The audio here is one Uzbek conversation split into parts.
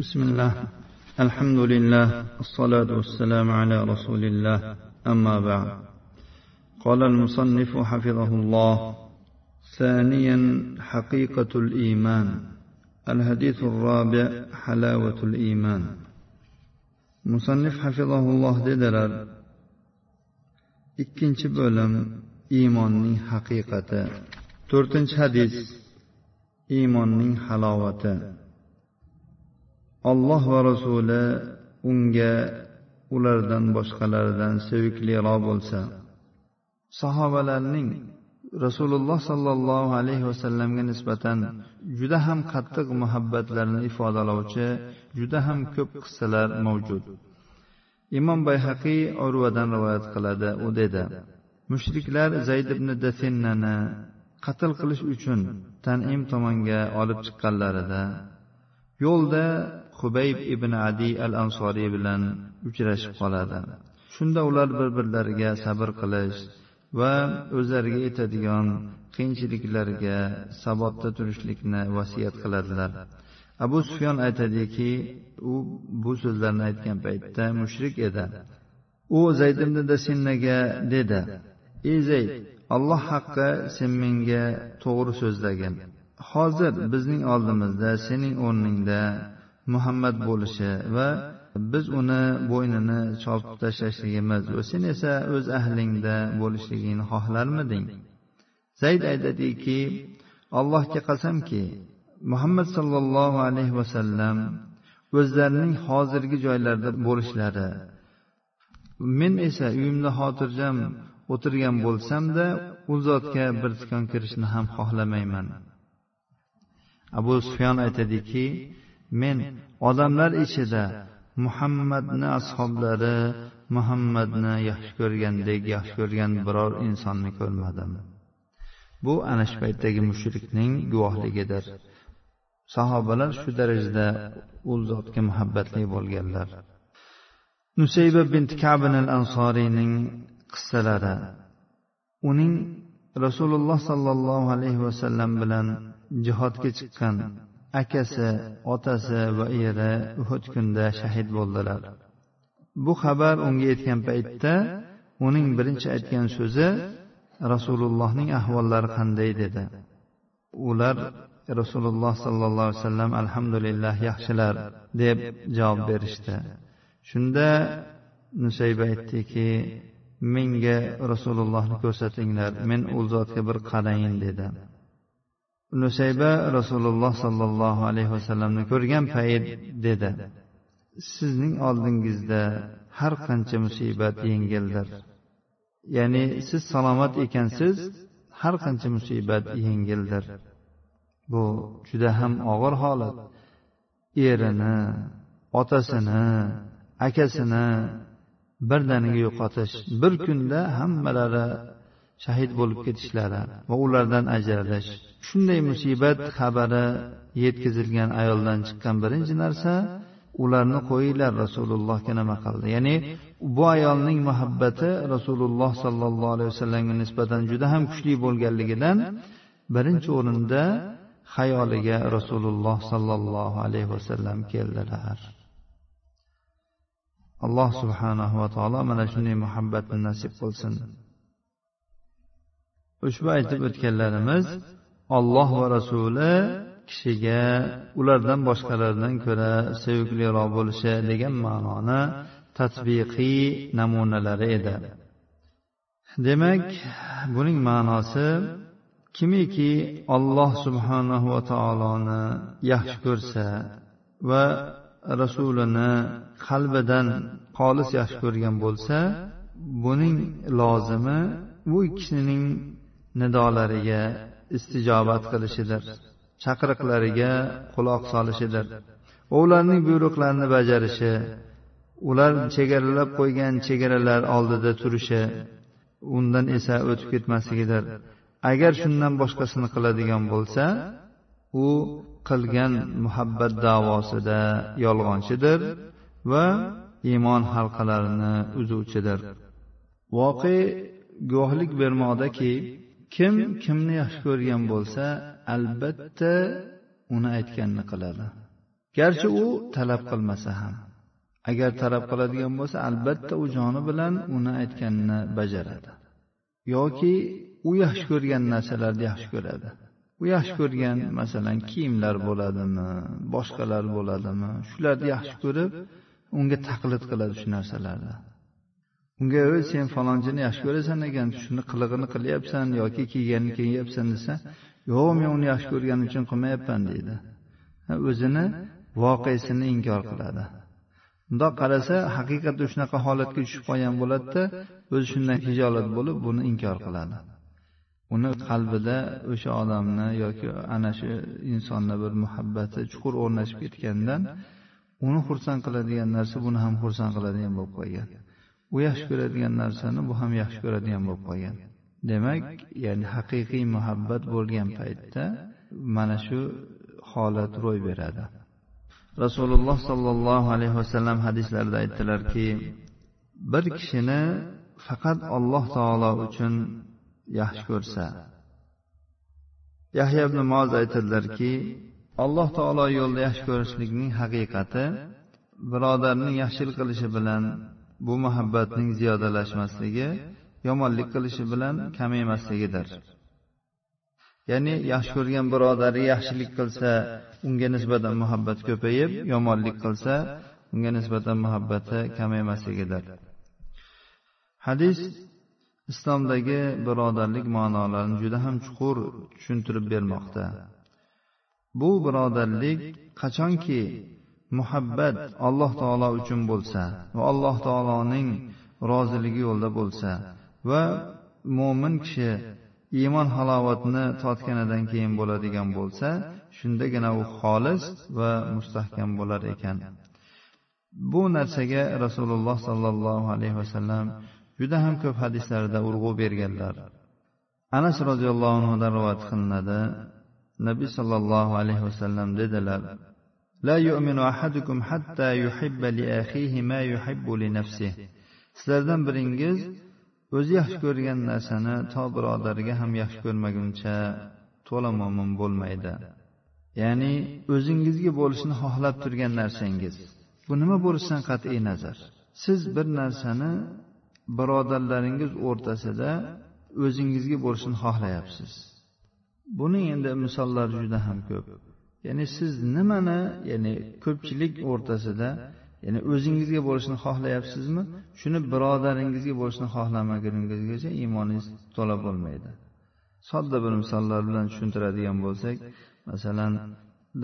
بسم الله. الحمد لله الصلاة والسلام على رسول الله. أما بعد. قال المصنف حفظه الله ثانيا حقيقة الإيمان. الحديث الرابع حلاوة الإيمان. مصنف حفظه الله dedilar. ikkinchi bo'lim iymonning haqiqati to'rtinchi hadis iymonning halovati olloh va rasuli unga ulardan boshqalaridan sevikliroq bo'lsa. Sahobalarning rasululloh sollallohu alayhi vasallamga nisbatan juda ham qattiq muhabbatlarini ifodalovchi juda ham ko'p qissalar mavjud. Imom bayhaqiy urvadan rivoyat qiladi u dedi mushriklar zayd ibn dafinnani qatl qilish uchun tanim tomonga olib chiqqanlarida yo'lda hubayb ibn adi al ansoriy bilan uchrashib qoladi. Shunda ular bir birlariga sabr qilish va o'zlariga yetadigan qiyinchiliklarga sabotda turishlikni vasiyat qiladilar. Abu sufyon aytadiki u bu so'zlarni aytgan paytda mushrik edi. U zayd ibn dasinnaga dedi ey zayd alloh haqqi sen menga to'g'ri so'zlagin. Hozir bizning oldimizda sening o'rningda muhammad bo'lishi va biz uni bo'ynini chopib tashlashligimiz va sen esa o'z ahlingda bo'lishligingni xohlarmiding? Zayd aytadiki allohga qasamki muhammad sollallohu alayhi vasallam o'zlarining hozirgi joylarida bo'lishlari men esa uyimda xotirjam o'tirgan bo'lsamda u zotga bir tikon kirishni ham xohlamayman. Abu sufyon aytadiki men odamlar ichida muhammadni ashoblari muhammadni yaxshi ko'rgandek yaxshi ko'rgan biror insonni ko'rmadim. Bu ana shu paytdagi mushrikning guvohligidir. Sahobalar shu darajada u zotga muhabbatli bo'lganlar. Nusayba bint kabin al ansoriyning qissalari. Uning rasululloh sollallohu alayhi vasallam bilan jihodga chiqqan akasi otasi va eri uhud kunida shahid bo'ldilar. Bu xabar unga yetgan paytda uning birinchi aytgan so'zi rasulullohning ahvollari qanday dedi. Ular rasululloh sollallohu alayhi vasallam alhamdulillah yaxshilar deb javob berishdi. Shunda nusayba aytdiki menga rasulullohni ko'rsatinglar men u zotga bir qarayin dedi. Nusayba rasululloh sollallohu alayhi vasallamni ko'rgan payt dedi sizning oldingizda har qancha musibat yengildir. Ya'ni siz salomat ekansiz har qancha musibat yengildir. Bu juda ham og'ir holat. Erini otasini akasini birdaniga yo'qotish bir kunda hammalari shahid bo'lib ketishlari va ulardan ajralish shunday musibat xabari yetkazilgan ayoldan chiqqan birinchi narsa ularni qo'yinglar rasulullohga nima qildi ya'ni bu ayolning muhabbati rasululloh sollallohu alayhi vasallamga nisbatan juda ham kuchli bo'lganligidan birinchi o'rinda xayoliga rasululloh sollallohu alayhi vasallam keldilar. Alloh subhanahu va taolo mana shunday muhabbatni nasib qilsin. Ushbu aytib o'tganlarimiz olloh va rasuli kishiga ulardan boshqalardan ko'ra sevikliroq bo'lishi degan ma'noni tatbiqiy namunalari edi. Demak buning ma'nosi kimiki olloh subhanahu va taoloni yaxshi ko'rsa va rasulini qalbidan xolis yaxshi ko'rgan bo'lsa buning lozimi bu ikkisining nidolariga istijobat qilishidir. Chaqiriqlariga quloq solishidir. Va ularning buyruqlarini bajarishi ular chegaralab qo'ygan chegaralar oldida turishi undan esa o'tib ketmasligidir. Agar shundan boshqasini qiladigan bo'lsa u qilgan muhabbat davosida yolg'onchidir va iymon halqalarini uzuvchidir. Voqe guvohlik bermoqdaki kim kimni yaxshi ko'rgan bo'lsa albatta uni aytganini qiladi. Garchi u talab qilmasa ham. Agar talab qiladigan bo'lsa albatta u joni bilan uni aytganini bajaradi. Yoki u yaxshi ko'rgan narsalarni yaxshi ko'radi. U yaxshi ko'rgan masalan kiyimlar bo'ladimi boshqalar bo'ladimi shularni yaxshi ko'rib unga taqlid qiladi shu narsalarni. Unga ey sen falonchini yaxshi ko'rasan ekan shuni qilig'ini qilyapsan yoki kiyganini kiyyapsan desa yo'q men uni yaxshi ko'rganim uchun qilmayapman deydi. O'zini voqeasini inkor qiladi. Bundoq qarasa haqiqatda shunaqa holatga tushib qolgan bo'ladida o'zi shundan hijolat bo'lib buni inkor qiladi. Uni qalbida o'sha odamni yoki ana shu insonni bir muhabbati chuqur o'rnashib ketgandan uni xursand qiladigan narsa buni ham xursand qiladigan bo'lib qolgan. U yaxshi ko'radigan narsani bu ham yaxshi ko'radigan bo'lib qolgan. Demak ya'ni haqiqiy muhabbat bo'lgan paytda mana shu holat ro'y beradi. Rasululloh sollallohu alayhi vasallam hadislarida aytdilarki bir kishini faqat alloh taolo uchun yaxshi ko'rsa. Yahya ibn moz aytadilarki alloh taolo yo'lida yaxshi ko'rishlikning haqiqati birodarning yaxshilik qilishi bilan bu muhabbatning ziyodalashmasligi yomonlik qilishi bilan kamaymasligidir ya'ni yaxshi ko'rgan birodari yaxshilik qilsa unga nisbatan muhabbat ko'payib yomonlik qilsa unga nisbatan muhabbati kamaymasligidir hadis islomdagi birodarlik ma'nolarini juda ham chuqur tushuntirib bermoqda. Bu birodarlik qachonki muhabbat alloh taolo uchun bo'lsa va alloh taoloning roziligi yo'lida bo'lsa va mo'min kishi iymon halovatini totganidan keyin bo'ladigan bo'lsa shundagina u xolis va mustahkam bo'lar ekan. Bu narsaga rasululloh sollallohu alayhi vasallam juda ham ko'p hadislarda urg'u berganlar. Anas roziyallohu anhudan rivoyat qilinadi. Nabiy sollallohu alayhi vasallam dedilar لا يؤمن أحدكم حتى يحب لأخيه ما يحب لنفسه sizlardan biringiz o'zi yaxshi ko'rgan narsani to birodariga ham yaxshi ko'rmaguncha to'la mo'min bo'lmaydi ya'ni o'zingizga bo'lishini xohlab turgan narsangiz bu nima bo'lishidan qat'iy nazar siz bir narsani birodarlaringiz o'rtasida o'zingizga bo'lishini xohlayapsiz buning endi misollari juda ham ko'p Ya'ni siz nimani ya'ni ko'pchilik o'rtasida ya'ni o'zingizga bo'lishini xohlayapsizmi? Shuni birodaringizga bo'lishini xohlamaguningizgacha iymoningiz to'la bo'lmaydi. Sodda bir misollar bilan tushuntiradigan bo'lsak masalan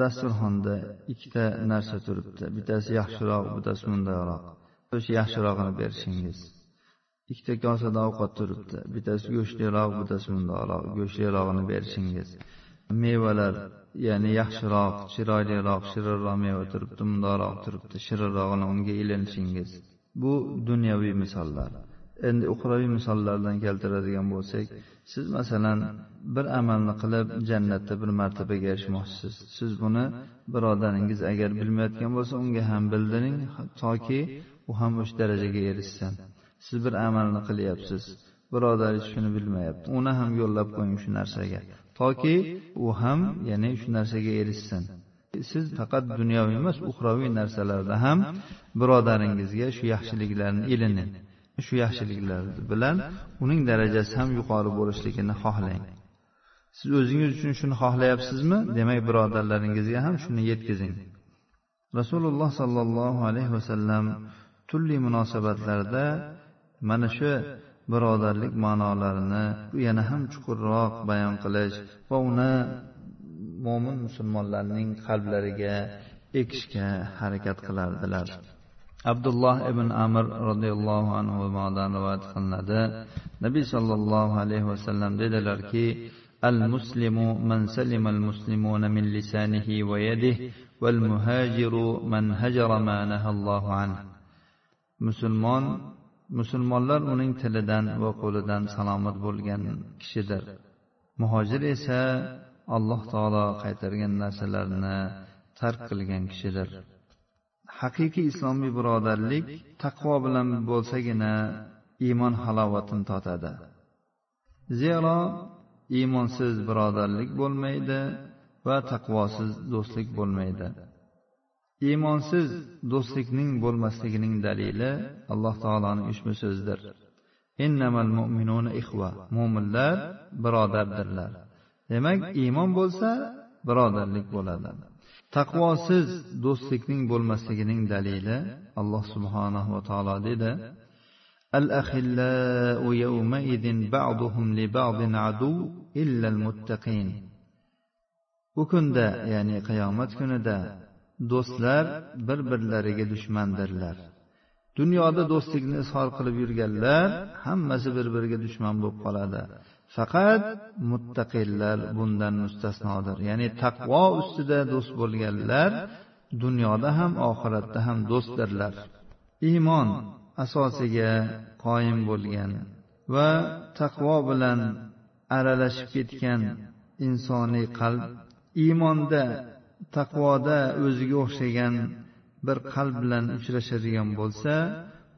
dasturxonda ikkita narsa turibdi. Bittasi yaxshiroq bittasi mundayroq. O'sha yaxshirog'ini berishingiz. Ikkita kosada ovqat turibdi. Bittasi go'shtliroq bittasi bundoqroq go'shtlirog'ini berishingiz. Mevalar ya'ni yaxshiroq chiroyliroq shirinroq meva turibdi mundoqroq turibdi shirinrog'ini unga ilinishingiz bu dunyoviy misollar. Endi uxroviy misollardan keltiradigan bo'lsak siz masalan bir amalni qilib jannatda bir martabaga erishmoqchisiz. Siz buni birodaringiz agar bilmayotgan bo'lsa unga ham bildiring toki u ham o'sha darajaga erishsin. Siz bir amalni qilyapsiz. Birodaringiz shuni bilmayapti. Uni ham yo'llab qo'ying shu narsaga. Toki u ham ya'ni shu narsaga erishsin. Siz faqat dunyoviy emas uxroviy narsalarda ham birodaringizga shu yaxshiliklarni ilining. Shu yaxshiliklar bilan uning darajasi ham yuqori bo'lishligini xohlang. Siz o'zingiz uchun shuni xohlayapsizmi? Demak birodarlaringizga ham shuni yetkazing. Rasululloh sollallohu alayhi vasallam turli munosabatlarda mana shu birodarlik ma'nolarini yana ham chuqurroq bayon qilish va uni mo'min musulmonlarning qalblariga ekishga harakat qilardilar abdulloh ibn amir roziyallohu anhudan rivoyat qilinadi nabiy sollallohu alayhi vasallam dedilarki المسلم من سلم المسلمون من لسانه ويده والمهاجر من هجر ما نهى الله عنه musulmon musulmonlar uning tilidan va qo'lidan salomat bo'lgan kishidir. Muhojir esa alloh taolo qaytargan narsalarni tark qilgan kishidir. Haqiqiy islomiy birodarlik taqvo bilan bo'lsagina iymon halovatini totadi. Zero iymonsiz birodarlik bo'lmaydi va taqvosiz do'stlik bo'lmaydi. iymonsiz do'stlikning bo'lmasligining dalili alloh taoloning ushbu so'zidir innamal mu'minuna ixva mo'minlar birodardirlar demak iymon bo'lsa birodarlik bo'ladi taqvosiz do'stlikning bo'lmasligining dalili alloh subhanahu va taolo dedi الأخلاء يومئذ بعضهم لبعض عدو إلا المتقين u kunda ya'ni qiyomat kunida do'stlar bir birlariga dushmandirlar. Dunyoda do'stlikni izhor qilib yurganlar hammasi bir biriga dushman bo'lib qoladi. Faqat muttaqillar bundan mustasnodir. Ya'ni taqvo ustida do'st bo'lganlar dunyoda ham oxiratda ham do'stdirlar. Iymon asosiga qoyim bo'lgan va taqvo bilan aralashib ketgan insoniy qalb iymonda taqvoda o'ziga o'xshagan bir qalb bilan uchrashadigan bo'lsa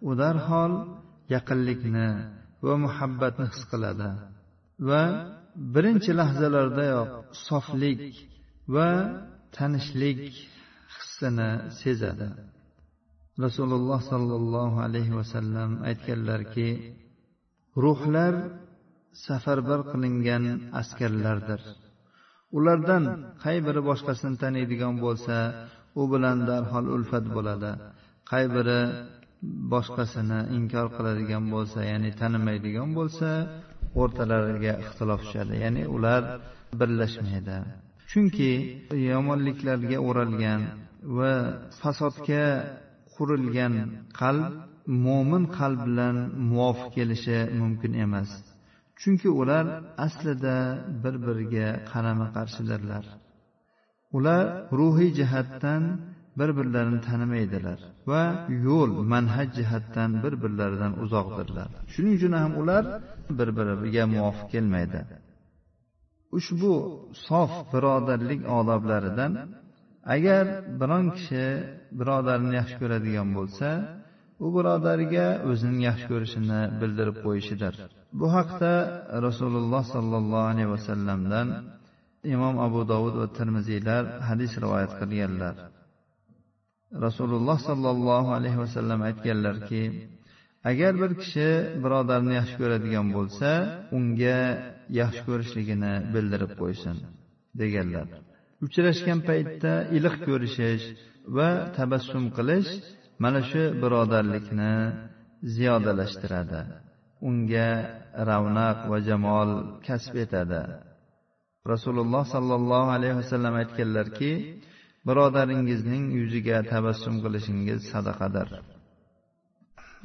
u darhol yaqinlikni va muhabbatni his qiladi va birinchi lahzalardayoq soflik va tanishlik hissini sezadi. Rasululloh sollallohu alayhi vasallam aytganlarki ruhlar safarbar qilingan askarlardir. Ulardan qay biri boshqasini taniydigan bo'lsa u bilan darhol ulfat bo'ladi. Qay biri boshqasini inkor qiladigan bo'lsa ya'ni tanimaydigan bo'lsa o'rtalariga ixtilof tushadi. Ya'ni ular birlashmaydi. Chunki yomonliklarga o'ralgan va fasodga qurilgan qalb mo'min qalb bilan muvofiq kelishi mumkin emas. Chunki ular aslida bir biriga qarama qarshidirlar ular ruhiy jihatdan bir birlarini tanimaydilar va yo'l manhaj jihatdan bir birlaridan uzoqdirlar. Shuning uchun ham ular bir biriga muvofiq kelmaydi. Ushbu sof birodarlik odoblaridan agar biron kishi birodarini yaxshi ko'radigan bo'lsa u birodariga o'zining yaxshi ko'rishini bildirib qo'yishidir. Bu haqda rasululloh sollallohu alayhi vasallamdan imom abu dovud va termiziylar hadis rivoyat qilganlar. Rasululloh sollallohu alayhi vasallam aytganlarki agar bir kishi birodarini yaxshi ko'radigan bo'lsa unga yaxshi ko'rishligini bildirib qo'ysin deganlar. Uchrashgan paytda iliq ko'rishish va tabassum qilish mana shu birodarlikni ziyodalashtiradi. Unga ravnaq va jamol kasb etadi. Rasululloh sollallohu alayhi vasallam aytganlarki birodaringizning yuziga tabassum qilishingiz sadaqadir.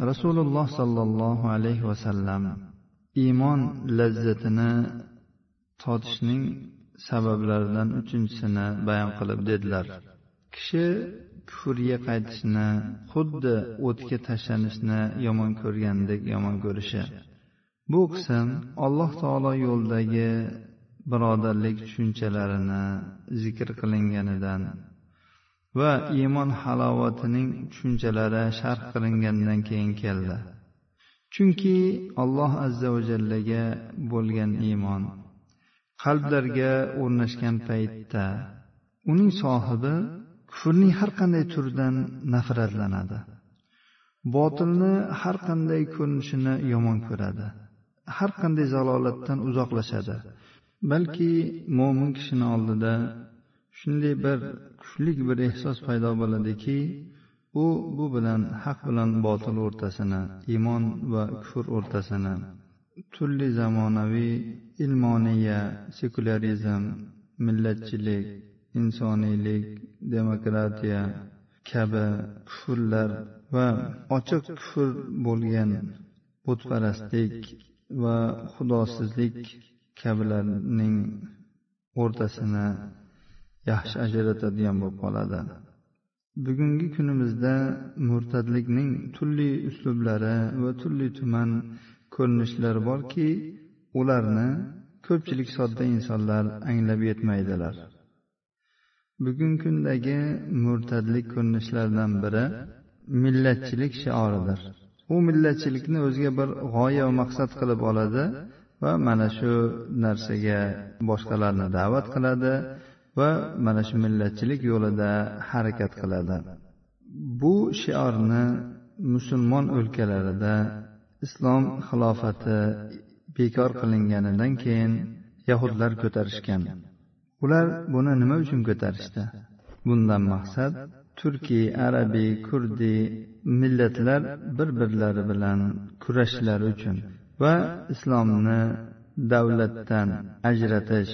Rasululloh sollallohu alayhi vasallam iymon lazzatini totishning sabablaridan uchinchisini bayon qilib dedilar. Kishi kufrga qaytishni xuddi o'tga tashlanishni yomon ko'rgandek yomon ko'rishi. Bu qism alloh taolo yo'ldagi birodarlik tushunchalarini zikr qilinganidan va iymon halovatining tushunchalari sharh qilingandan keyin keldi. Chunki alloh azza va jallaga bo'lgan iymon qalblarga o'rnashgan paytda uning sohibi kufrning har qanday turidan nafratlanadi. Botilni har qanday ko'rinishini yomon ko'radi. Har qanday zalolatdan uzoqlashadi. Balki mo'min kishini oldida shunday bir kuchli bir ehsos paydo bo'ladiki u bu bilan haq bilan botil o'rtasini iymon va kufr o'rtasini turli zamonaviy ilmoniya sekularizm millatchilik insoniylik demokratiya kabi kufrlar va ochiq kufr bo'lgan butparastlik va xudosizlik kabilarning o'rtasini yaxshi ajratadigan bo'lib qoladi. Bugungi kunimizda murtadlikning turli uslublari va turli tuman ko'rinishlari borki ularni ko'pchilik sodda insonlar anglab yetmaydilar. Bugungi kundagi murtadlik ko'rinishlaridan biri millatchilik shioridir. U millatchilikni o'ziga bir g'oya va maqsad qilib oladi va mana shu narsaga boshqalarni da'vat qiladi va mana shu millatchilik yo'lida harakat qiladi. Bu shiorni musulmon o'lkalarida islom xilofati bekor qilinganidan keyin yahudlar ko'tarishgan. Ular buni nima uchun ko'tarishdi? Bundan maqsad turkiy arabiy kurdiy millatlar bir birlari bilan kurashishlari uchun va islomni davlatdan ajratish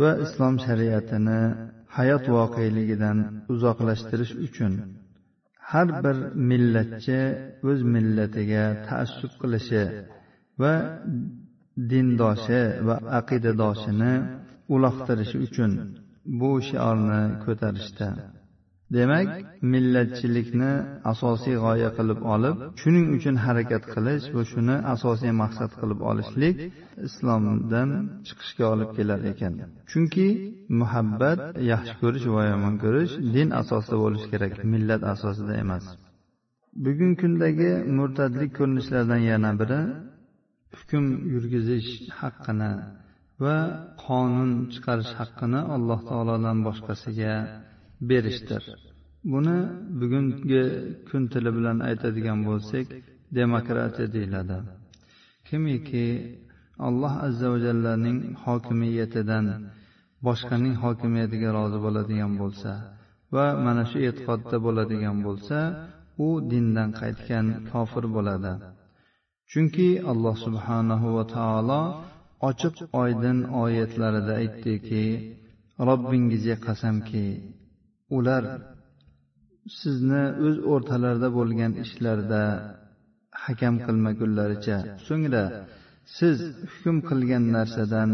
va islom shariatini hayot voqeligidan uzoqlashtirish uchun har bir millatchi o'z millatiga taassub qilishi va dindoshi va aqidadoshini uloqtirishi uchun bu shiorni ko'tarishdi. Demak millatchilikni asosiy g'oya qilib olib shuning uchun harakat qilish va shuni asosiy maqsad qilib olishlik islomdan chiqishga olib kelar ekan. Chunki muhabbat yaxshi ko'rish va yomon ko'rish din asosida bo'lishi kerak millat asosida emas. Bugungi kundagi murtadlik ko'rinishlaridan yana biri hukm yurgizish haqqini va qonun chiqarish haqqini alloh taolodan boshqasiga berishdir. Buni bugungi kun tili bilan aytadigan bo'lsak demokratiya deyiladi. Kimiki alloh azza va jallaning hokimiyatidan boshqaning hokimiyatiga rozi bo'ladigan bo'lsa va mana shu e'tiqodda bo'ladigan bo'lsa u dindan qaytgan kofir bo'ladi. Chunki alloh subhanahu va taolo ochiq oydin oyatlarida aytdiki robbingizga qasamki ular sizni o'z o'rtalarida bo'lgan ishlarda hakam qilmagunlaricha so'ngra siz hukm qilgan narsadan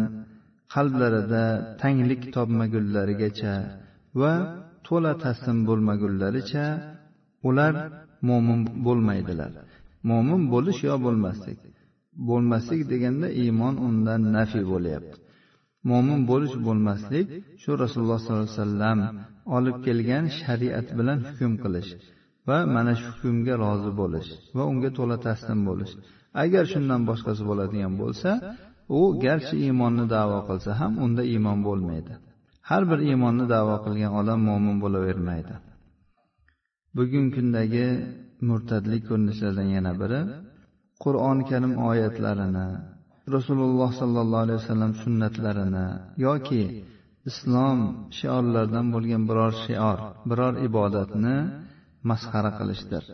qalblarida tanglik topmagunlarigacha va to'la taslim bo'lmagunlaricha ular mo'min bo'lmaydilar. Mo'min bo'lish yo bo'lmaslik? Bo'lmaslik deganda iymon undan nafiy bo'lyapti. Mo'min bo'lish bo'lmaslik shu rasululloh sollallohu alayhi vasallam olib kelgan shariat bilan hukm qilish va mana shu hukmga rozi bo'lish va unga to'la taslim bo'lish. Agar shundan boshqasi bo'ladigan bo'lsa u garchi iymonni davo qilsa ham unda iymon bo'lmaydi. Har bir iymonni davo qilgan odam mo'min bo'lavermaydi. Bugungi kundagi murtadlik ko'rinishlaridan yana biri qur'oni karim oyatlarini rasululloh sollallohu alayhi vasallam sunnatlarini yoki islom shiorlaridan bo'lgan biror shior biror ibodatni masxara qilishdir.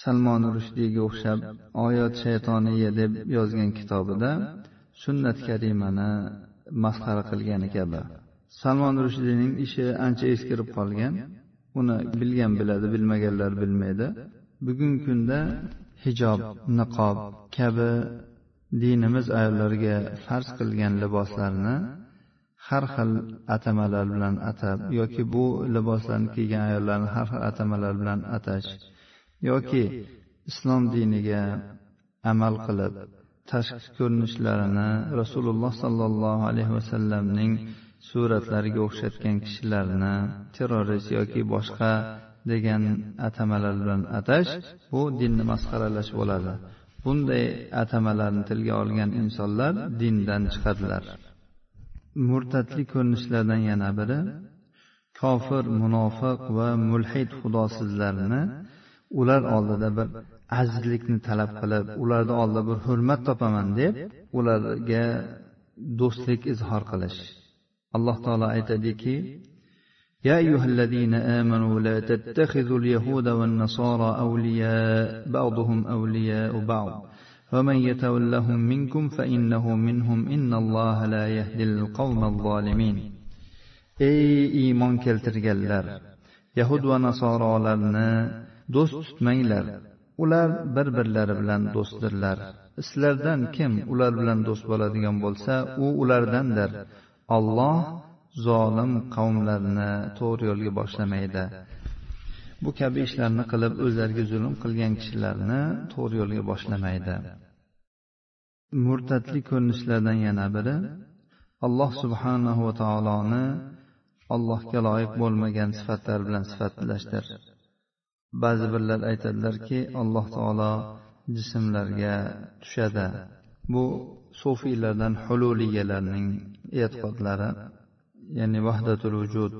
Salmon rushdiyga o'xshab oyat shaytoniya deb yozgan kitobida sunnat karimani masxara qilgani kabi. Salmon rushdiyning ishi ancha eskirib qolgan. Uni bilgan biladi bilmaganlar bilmaydi. Bugungi kunda hijob niqob kabi dinimiz ayollarga farz qilgan liboslarni har xil atamalar bilan atab yoki bu liboslarni kiygan ayollarni har xil atamalar bilan atash yoki islom diniga amal qilib tashqi ko'rinishlarini rasululloh sollallohu alayhi vasallamning suratlariga o'xshatgan kishilarni terrorist yoki boshqa degan atamalar bilan atash bu dinni masxaralash bo'ladi. Bunday atamalarni tilga olgan insonlar dindan chiqadilar. Murtadlik ko'rinishlardan yana biri kofir munofiq va mulhid xudosizlarni ular oldida bir azizlikni talab qilib ularni oldida bir hurmat topaman deb ularga do'stlik izhor qilish. Alloh taolo aytadiki يا أيها الذين آمنوا لا تتخذوا اليهود والنصارى أولياء بعضهم أولياء بعض ومن يتولهم منكم فإنه منهم إن الله لا يهدي القوم الظالمين ey iymon keltirganlar yahud va nasorolarni do'st tutmanglar ular bir birlari bilan do'stdirlar sizlardan kim ular bilan do'st bo'ladigan bo'lsa u ulardandir olloh zolim qavmlarni to'g'ri yo'lga boshlamaydi. Bu kabi ishlarni qilib o'zlariga zulm qilgan kishilarni to'g'ri yo'lga boshlamaydi. Murtadlik ko'rinishlardan yana biri alloh subhanahu va taoloni allohga loyiq bo'lmagan sifatlar bilan sifatlashdir. Ba'zi birlar aytadilarki alloh taolo jismlarga tushadi. Bu sufiylardan hululiyalarning e'tiqodlari. Ya'ni vahdatul vujud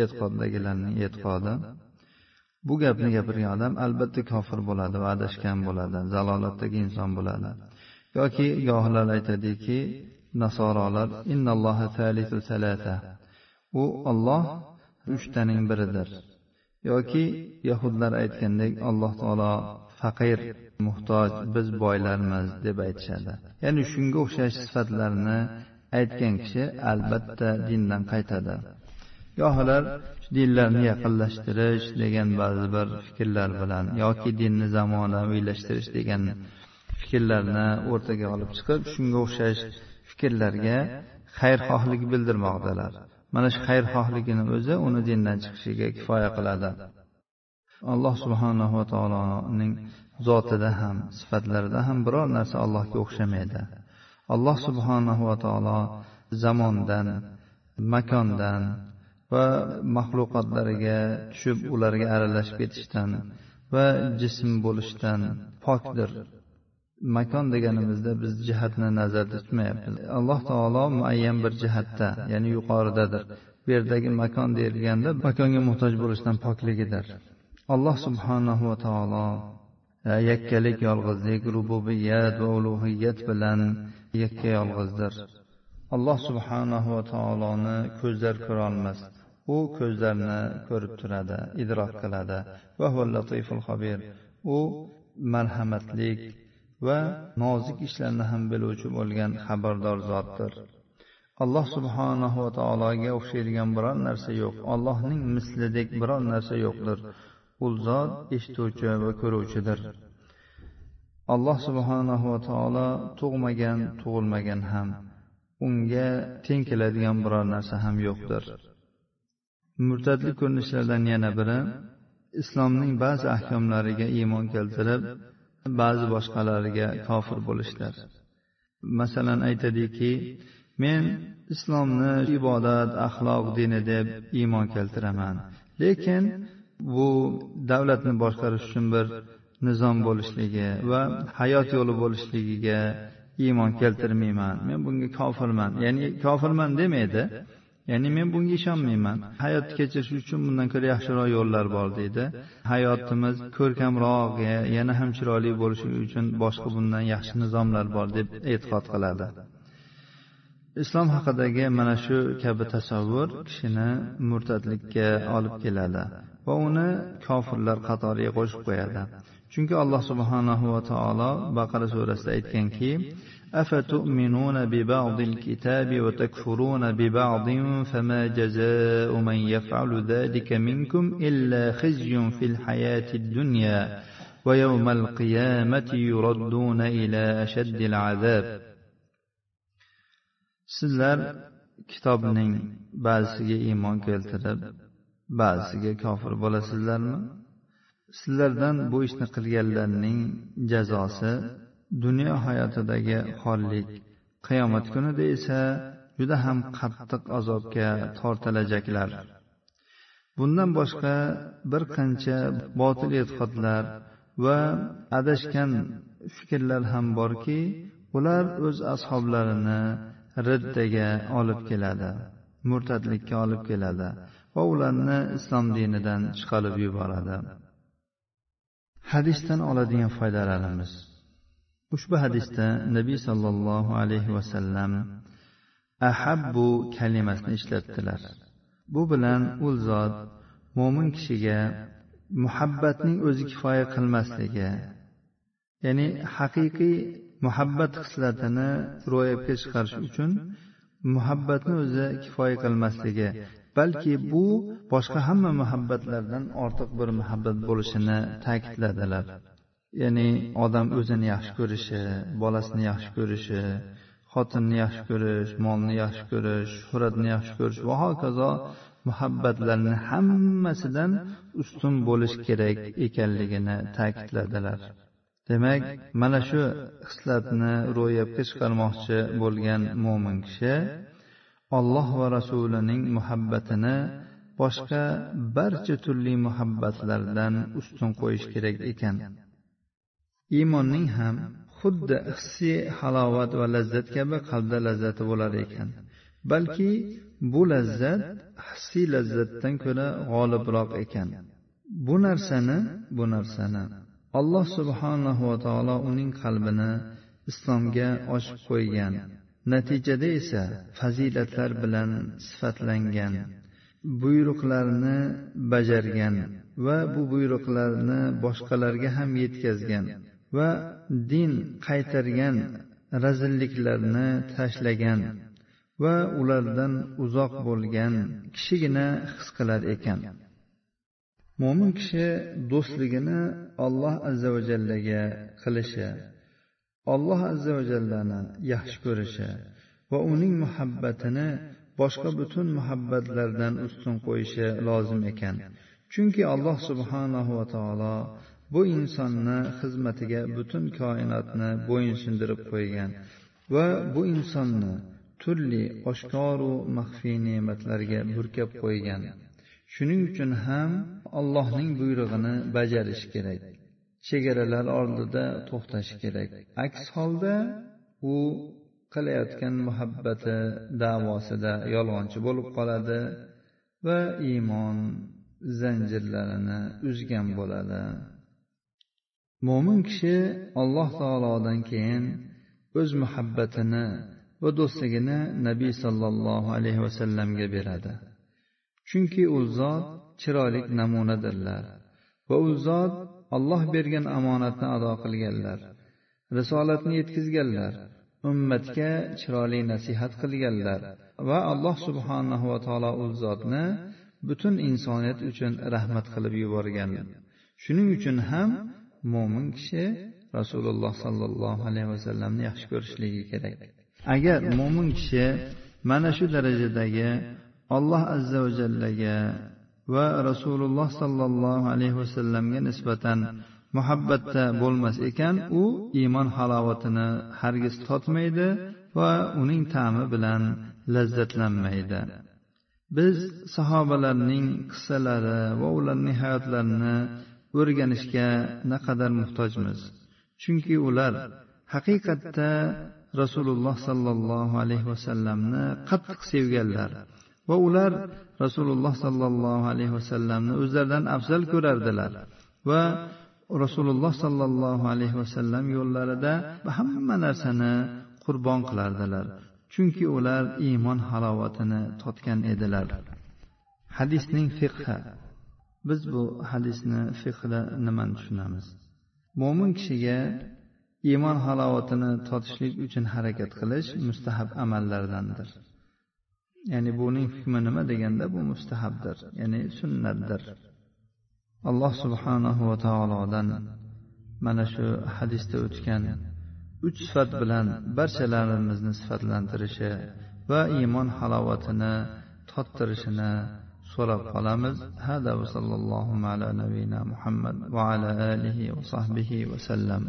e'tiqoddagilarning e'tiqodi. Bu gapni gapirgan odam albatta kofir bo'ladi va adashgan bo'ladi zalolatdagi inson bo'ladi. Yoki gohlar aytadiki nasorolar u olloh uchtaning biridir. Yoki yahudlar aytgandek alloh taolo faqir muhtoj biz boylarmiz deb aytishadi. Ya'ni shunga o'xshash sifatlarni aytgan kishi albatta dindan qaytadi. gohlar dinlarni yaqinlashtirish degan ba'zi bir fikrlar bilan yoki dinni zamonaviylashtirish degan fikrlarni o'rtaga olib chiqib shunga o'xshash fikrlarga xayrxohlik bildirmoqdalar. mana shu xayrxohligini o'zi uni dindan chiqishiga kifoya qiladi. alloh subhanahu va taoloning zotida ham sifatlarida ham biror narsa allohga o'xshamaydi alloh subhanahu va taolo zamondan makondan va maxluqotlariga tushib ularga aralashib ketishdan va jism bo'lishdan pokdir. Makon deganimizda biz jihatni nazarda tutmayapmiz. Alloh taolo muayyan bir jihatda ya'ni yuqoridadir. Bu yerdagi makon deyilganda makonga muhtoj bo'lishdan pokligidir. Alloh subhanahu va taolo yakkalik yolg'izlik rububiyat va ulug'iyat bilan yakka yolg'izdir alloh subhanahu va taoloni ko'zlar ko'rolmas u ko'zlarni ko'rib turadi idrok qiladi va u marhamatlik va nozik ishlarni ham biluvchi bo'lgan xabardor zotdir alloh subhanahu va taologa o'xshaydigan biror narsa yo'q allohning mislidek biror narsa yo'qdir u zot eshituvchi va ko'ruvchidir. Alloh subhanahu va taolo tug'magan tug'ilmagan ham unga teng keladigan biror narsa ham yo'qdir. Murtadlik ko'rinishlardan yana biri islomning ba'zi ahkomlariga iymon keltirib ba'zi boshqalariga kofir bo'lishdir masalan aytadiki men islomni ibodat axloq dini deb iymon keltiraman lekin bu davlatni boshqarish uchun bir nizom bo'lishligi va hayot yo'li bo'lishligiga iymon keltirmayman. Men bunga kofirman. Ya'ni kofirman demaydi. Ya'ni men bunga ishonmayman. Hayotni kechirish uchun bundan ko'ra yaxshiroq yo'llar bor deydi. Hayotimiz ko'rkamroq yana ham chiroyli bo'lishi uchun boshqa bundan yaxshi nizomlar bor deb e'tiqod qiladi. islom haqidagi mana shu kabi tasavvur kishini murtadlikka olib keladi va uni kofirlar qatoriga qo'shib qo'yadi chunki alloh subhanahu va taolo baqara surasida aytganki أفتؤمنون ببعض الكتاب وتكفرون ببعض فما جزاء من يفعل ذلك منكم إلا خزي في الحياة الدنيا ويوم القيامة يردون إلى أشد العذاب sizlar kitobning ba'zisiga iymon keltirib ba'zisiga kofir bo'lasizlarmi? Sizlardan bu ishni qilganlarning jazosi dunyo hayotidagi xorlik qiyomat kunida esa juda ham qattiq azobga tortilajaklar bundan boshqa bir qancha botil e'tiqodlar va adashgan fikrlar ham borki ular o'z ashoblarini riddaga olib keladi murtadlikka olib keladi va ularni islom dinidan chiqarib yuboradi. Hadisdan oladigan foydalarimiz. Ushbu hadisda nabiy sollallohu alayhi vasallam ahabbu kalimasini ishlatdilar. Bu bilan u zot mo'min kishiga muhabbatning o'zi kifoya qilmasligi ya'ni haqiqiy muhabbat xislatini ro'yobga chiqarish uchun muhabbatni o'zi kifoya qilmasligi balki bu boshqa hamma muhabbatlardan ortiq bir muhabbat bo'lishini ta'kidladilar. Ya'ni odam o'zini yaxshi ko'rishi bolasini yaxshi ko'rishi xotinni yaxshi ko'rish molni yaxshi ko'rish shuhratni yaxshi ko'rish va hokazo muhabbatlarni hammasidan ustun bo'lish kerak ekanligini ta'kidladilar. Demak mana shu hislatni ro'yobga chiqarmoqchi bo'lgan mo'min kishi olloh va rasulining muhabbatini boshqa barcha turli muhabbatlardan ustun qo'yish kerak ekan. Iymonning ham xuddi hissiy halovat va lazzat kabi qalbda lazzati bo'lar ekan. Balki bu lazzat hissiy lazzatdan ko'ra g'olibroq ekan. Bu narsani bu narsani alloh subhanahu va taolo uning qalbini islomga ochib qo'ygan. Natijada esa fazilatlar bilan sifatlangan buyruqlarni bajargan va bu buyruqlarni boshqalarga ham yetkazgan va din qaytargan razilliklarni tashlagan va ulardan uzoq bo'lgan kishigina his qilar ekan. Mo'min kishi do'stligini alloh azza va jallaga qilishi alloh azza va jallani yaxshi ko'rishi va uning muhabbatini boshqa butun muhabbatlardan ustun qo'yishi lozim ekan. Chunki alloh subhanahu va taolo bu insonni xizmatiga butun koinotni bo'yinsundirib qo'ygan va bu insonni turli oshkoru maxfiy ne'matlarga burkab qo'ygan. Shuning uchun ham allohning buyrug'ini bajarish kerak. Chegaralar oldida to'xtash kerak. Aks holda u qilayotgan muhabbati davosida yolg'onchi bo'lib qoladi va iymon zanjirlarini uzgan bo'ladi. Mo'min kishi alloh taolodan keyin o'z muhabbatini va do'stligini nabiy sollallohu alayhi vasallamga beradi. Chunki u zot chiroyli namunadirlar va u zot olloh bergan omonatni ado qilganlar risolatni yetkazganlar ummatga chiroyli nasihat qilganlar va alloh subhanahu va taolo u zotni butun insoniyat uchun rahmat qilib yuborgan. Shuning uchun ham mo'min kishi rasululloh sollallohu alayhi vasallamni yaxshi ko'rishligi kerak. Agar mo'min kishi mana shu darajadagi alloh azza va jallaga va rasululloh sollallohu alayhi vasallamga nisbatan muhabbatda bo'lmas ekan u iymon halovatini hargiz totmaydi va uning ta'mi bilan lazzatlanmaydi. Biz sahobalarning qissalari va ularning hayotlarini o'rganishga naqadar muhtojmiz. Chunki ular haqiqatda rasululloh sollallohu alayhi vasallamni qattiq sevganlar. Va ular rasululloh sollallohu alayhi vasallamni o'zlaridan afzal ko'rardilar. Va rasululloh sollallohu alayhi vasallam yo'llarida hamma narsani qurbon qilardilar. Chunki ular iymon halovatini totgan edilar. Hadisning fiqhi. Biz bu hadisni fiqhida nimani tushunamiz? Mo'min kishiga iymon halovatini totishlik uchun harakat qilish mustahab amallardandir. Ya'ni buning hukmi nima deganda bu mustahabdir ya'ni sunnatdir. Alloh subhanahu va taolodan mana shu hadisda o'tgan uch sifat bilan barchalarimizni sifatlantirishi va iymon halovatini tottirishini so'rab qolamiz. Hada va sallallohu ala nabiyina muhammad va ala alihi va sahbihi vasallam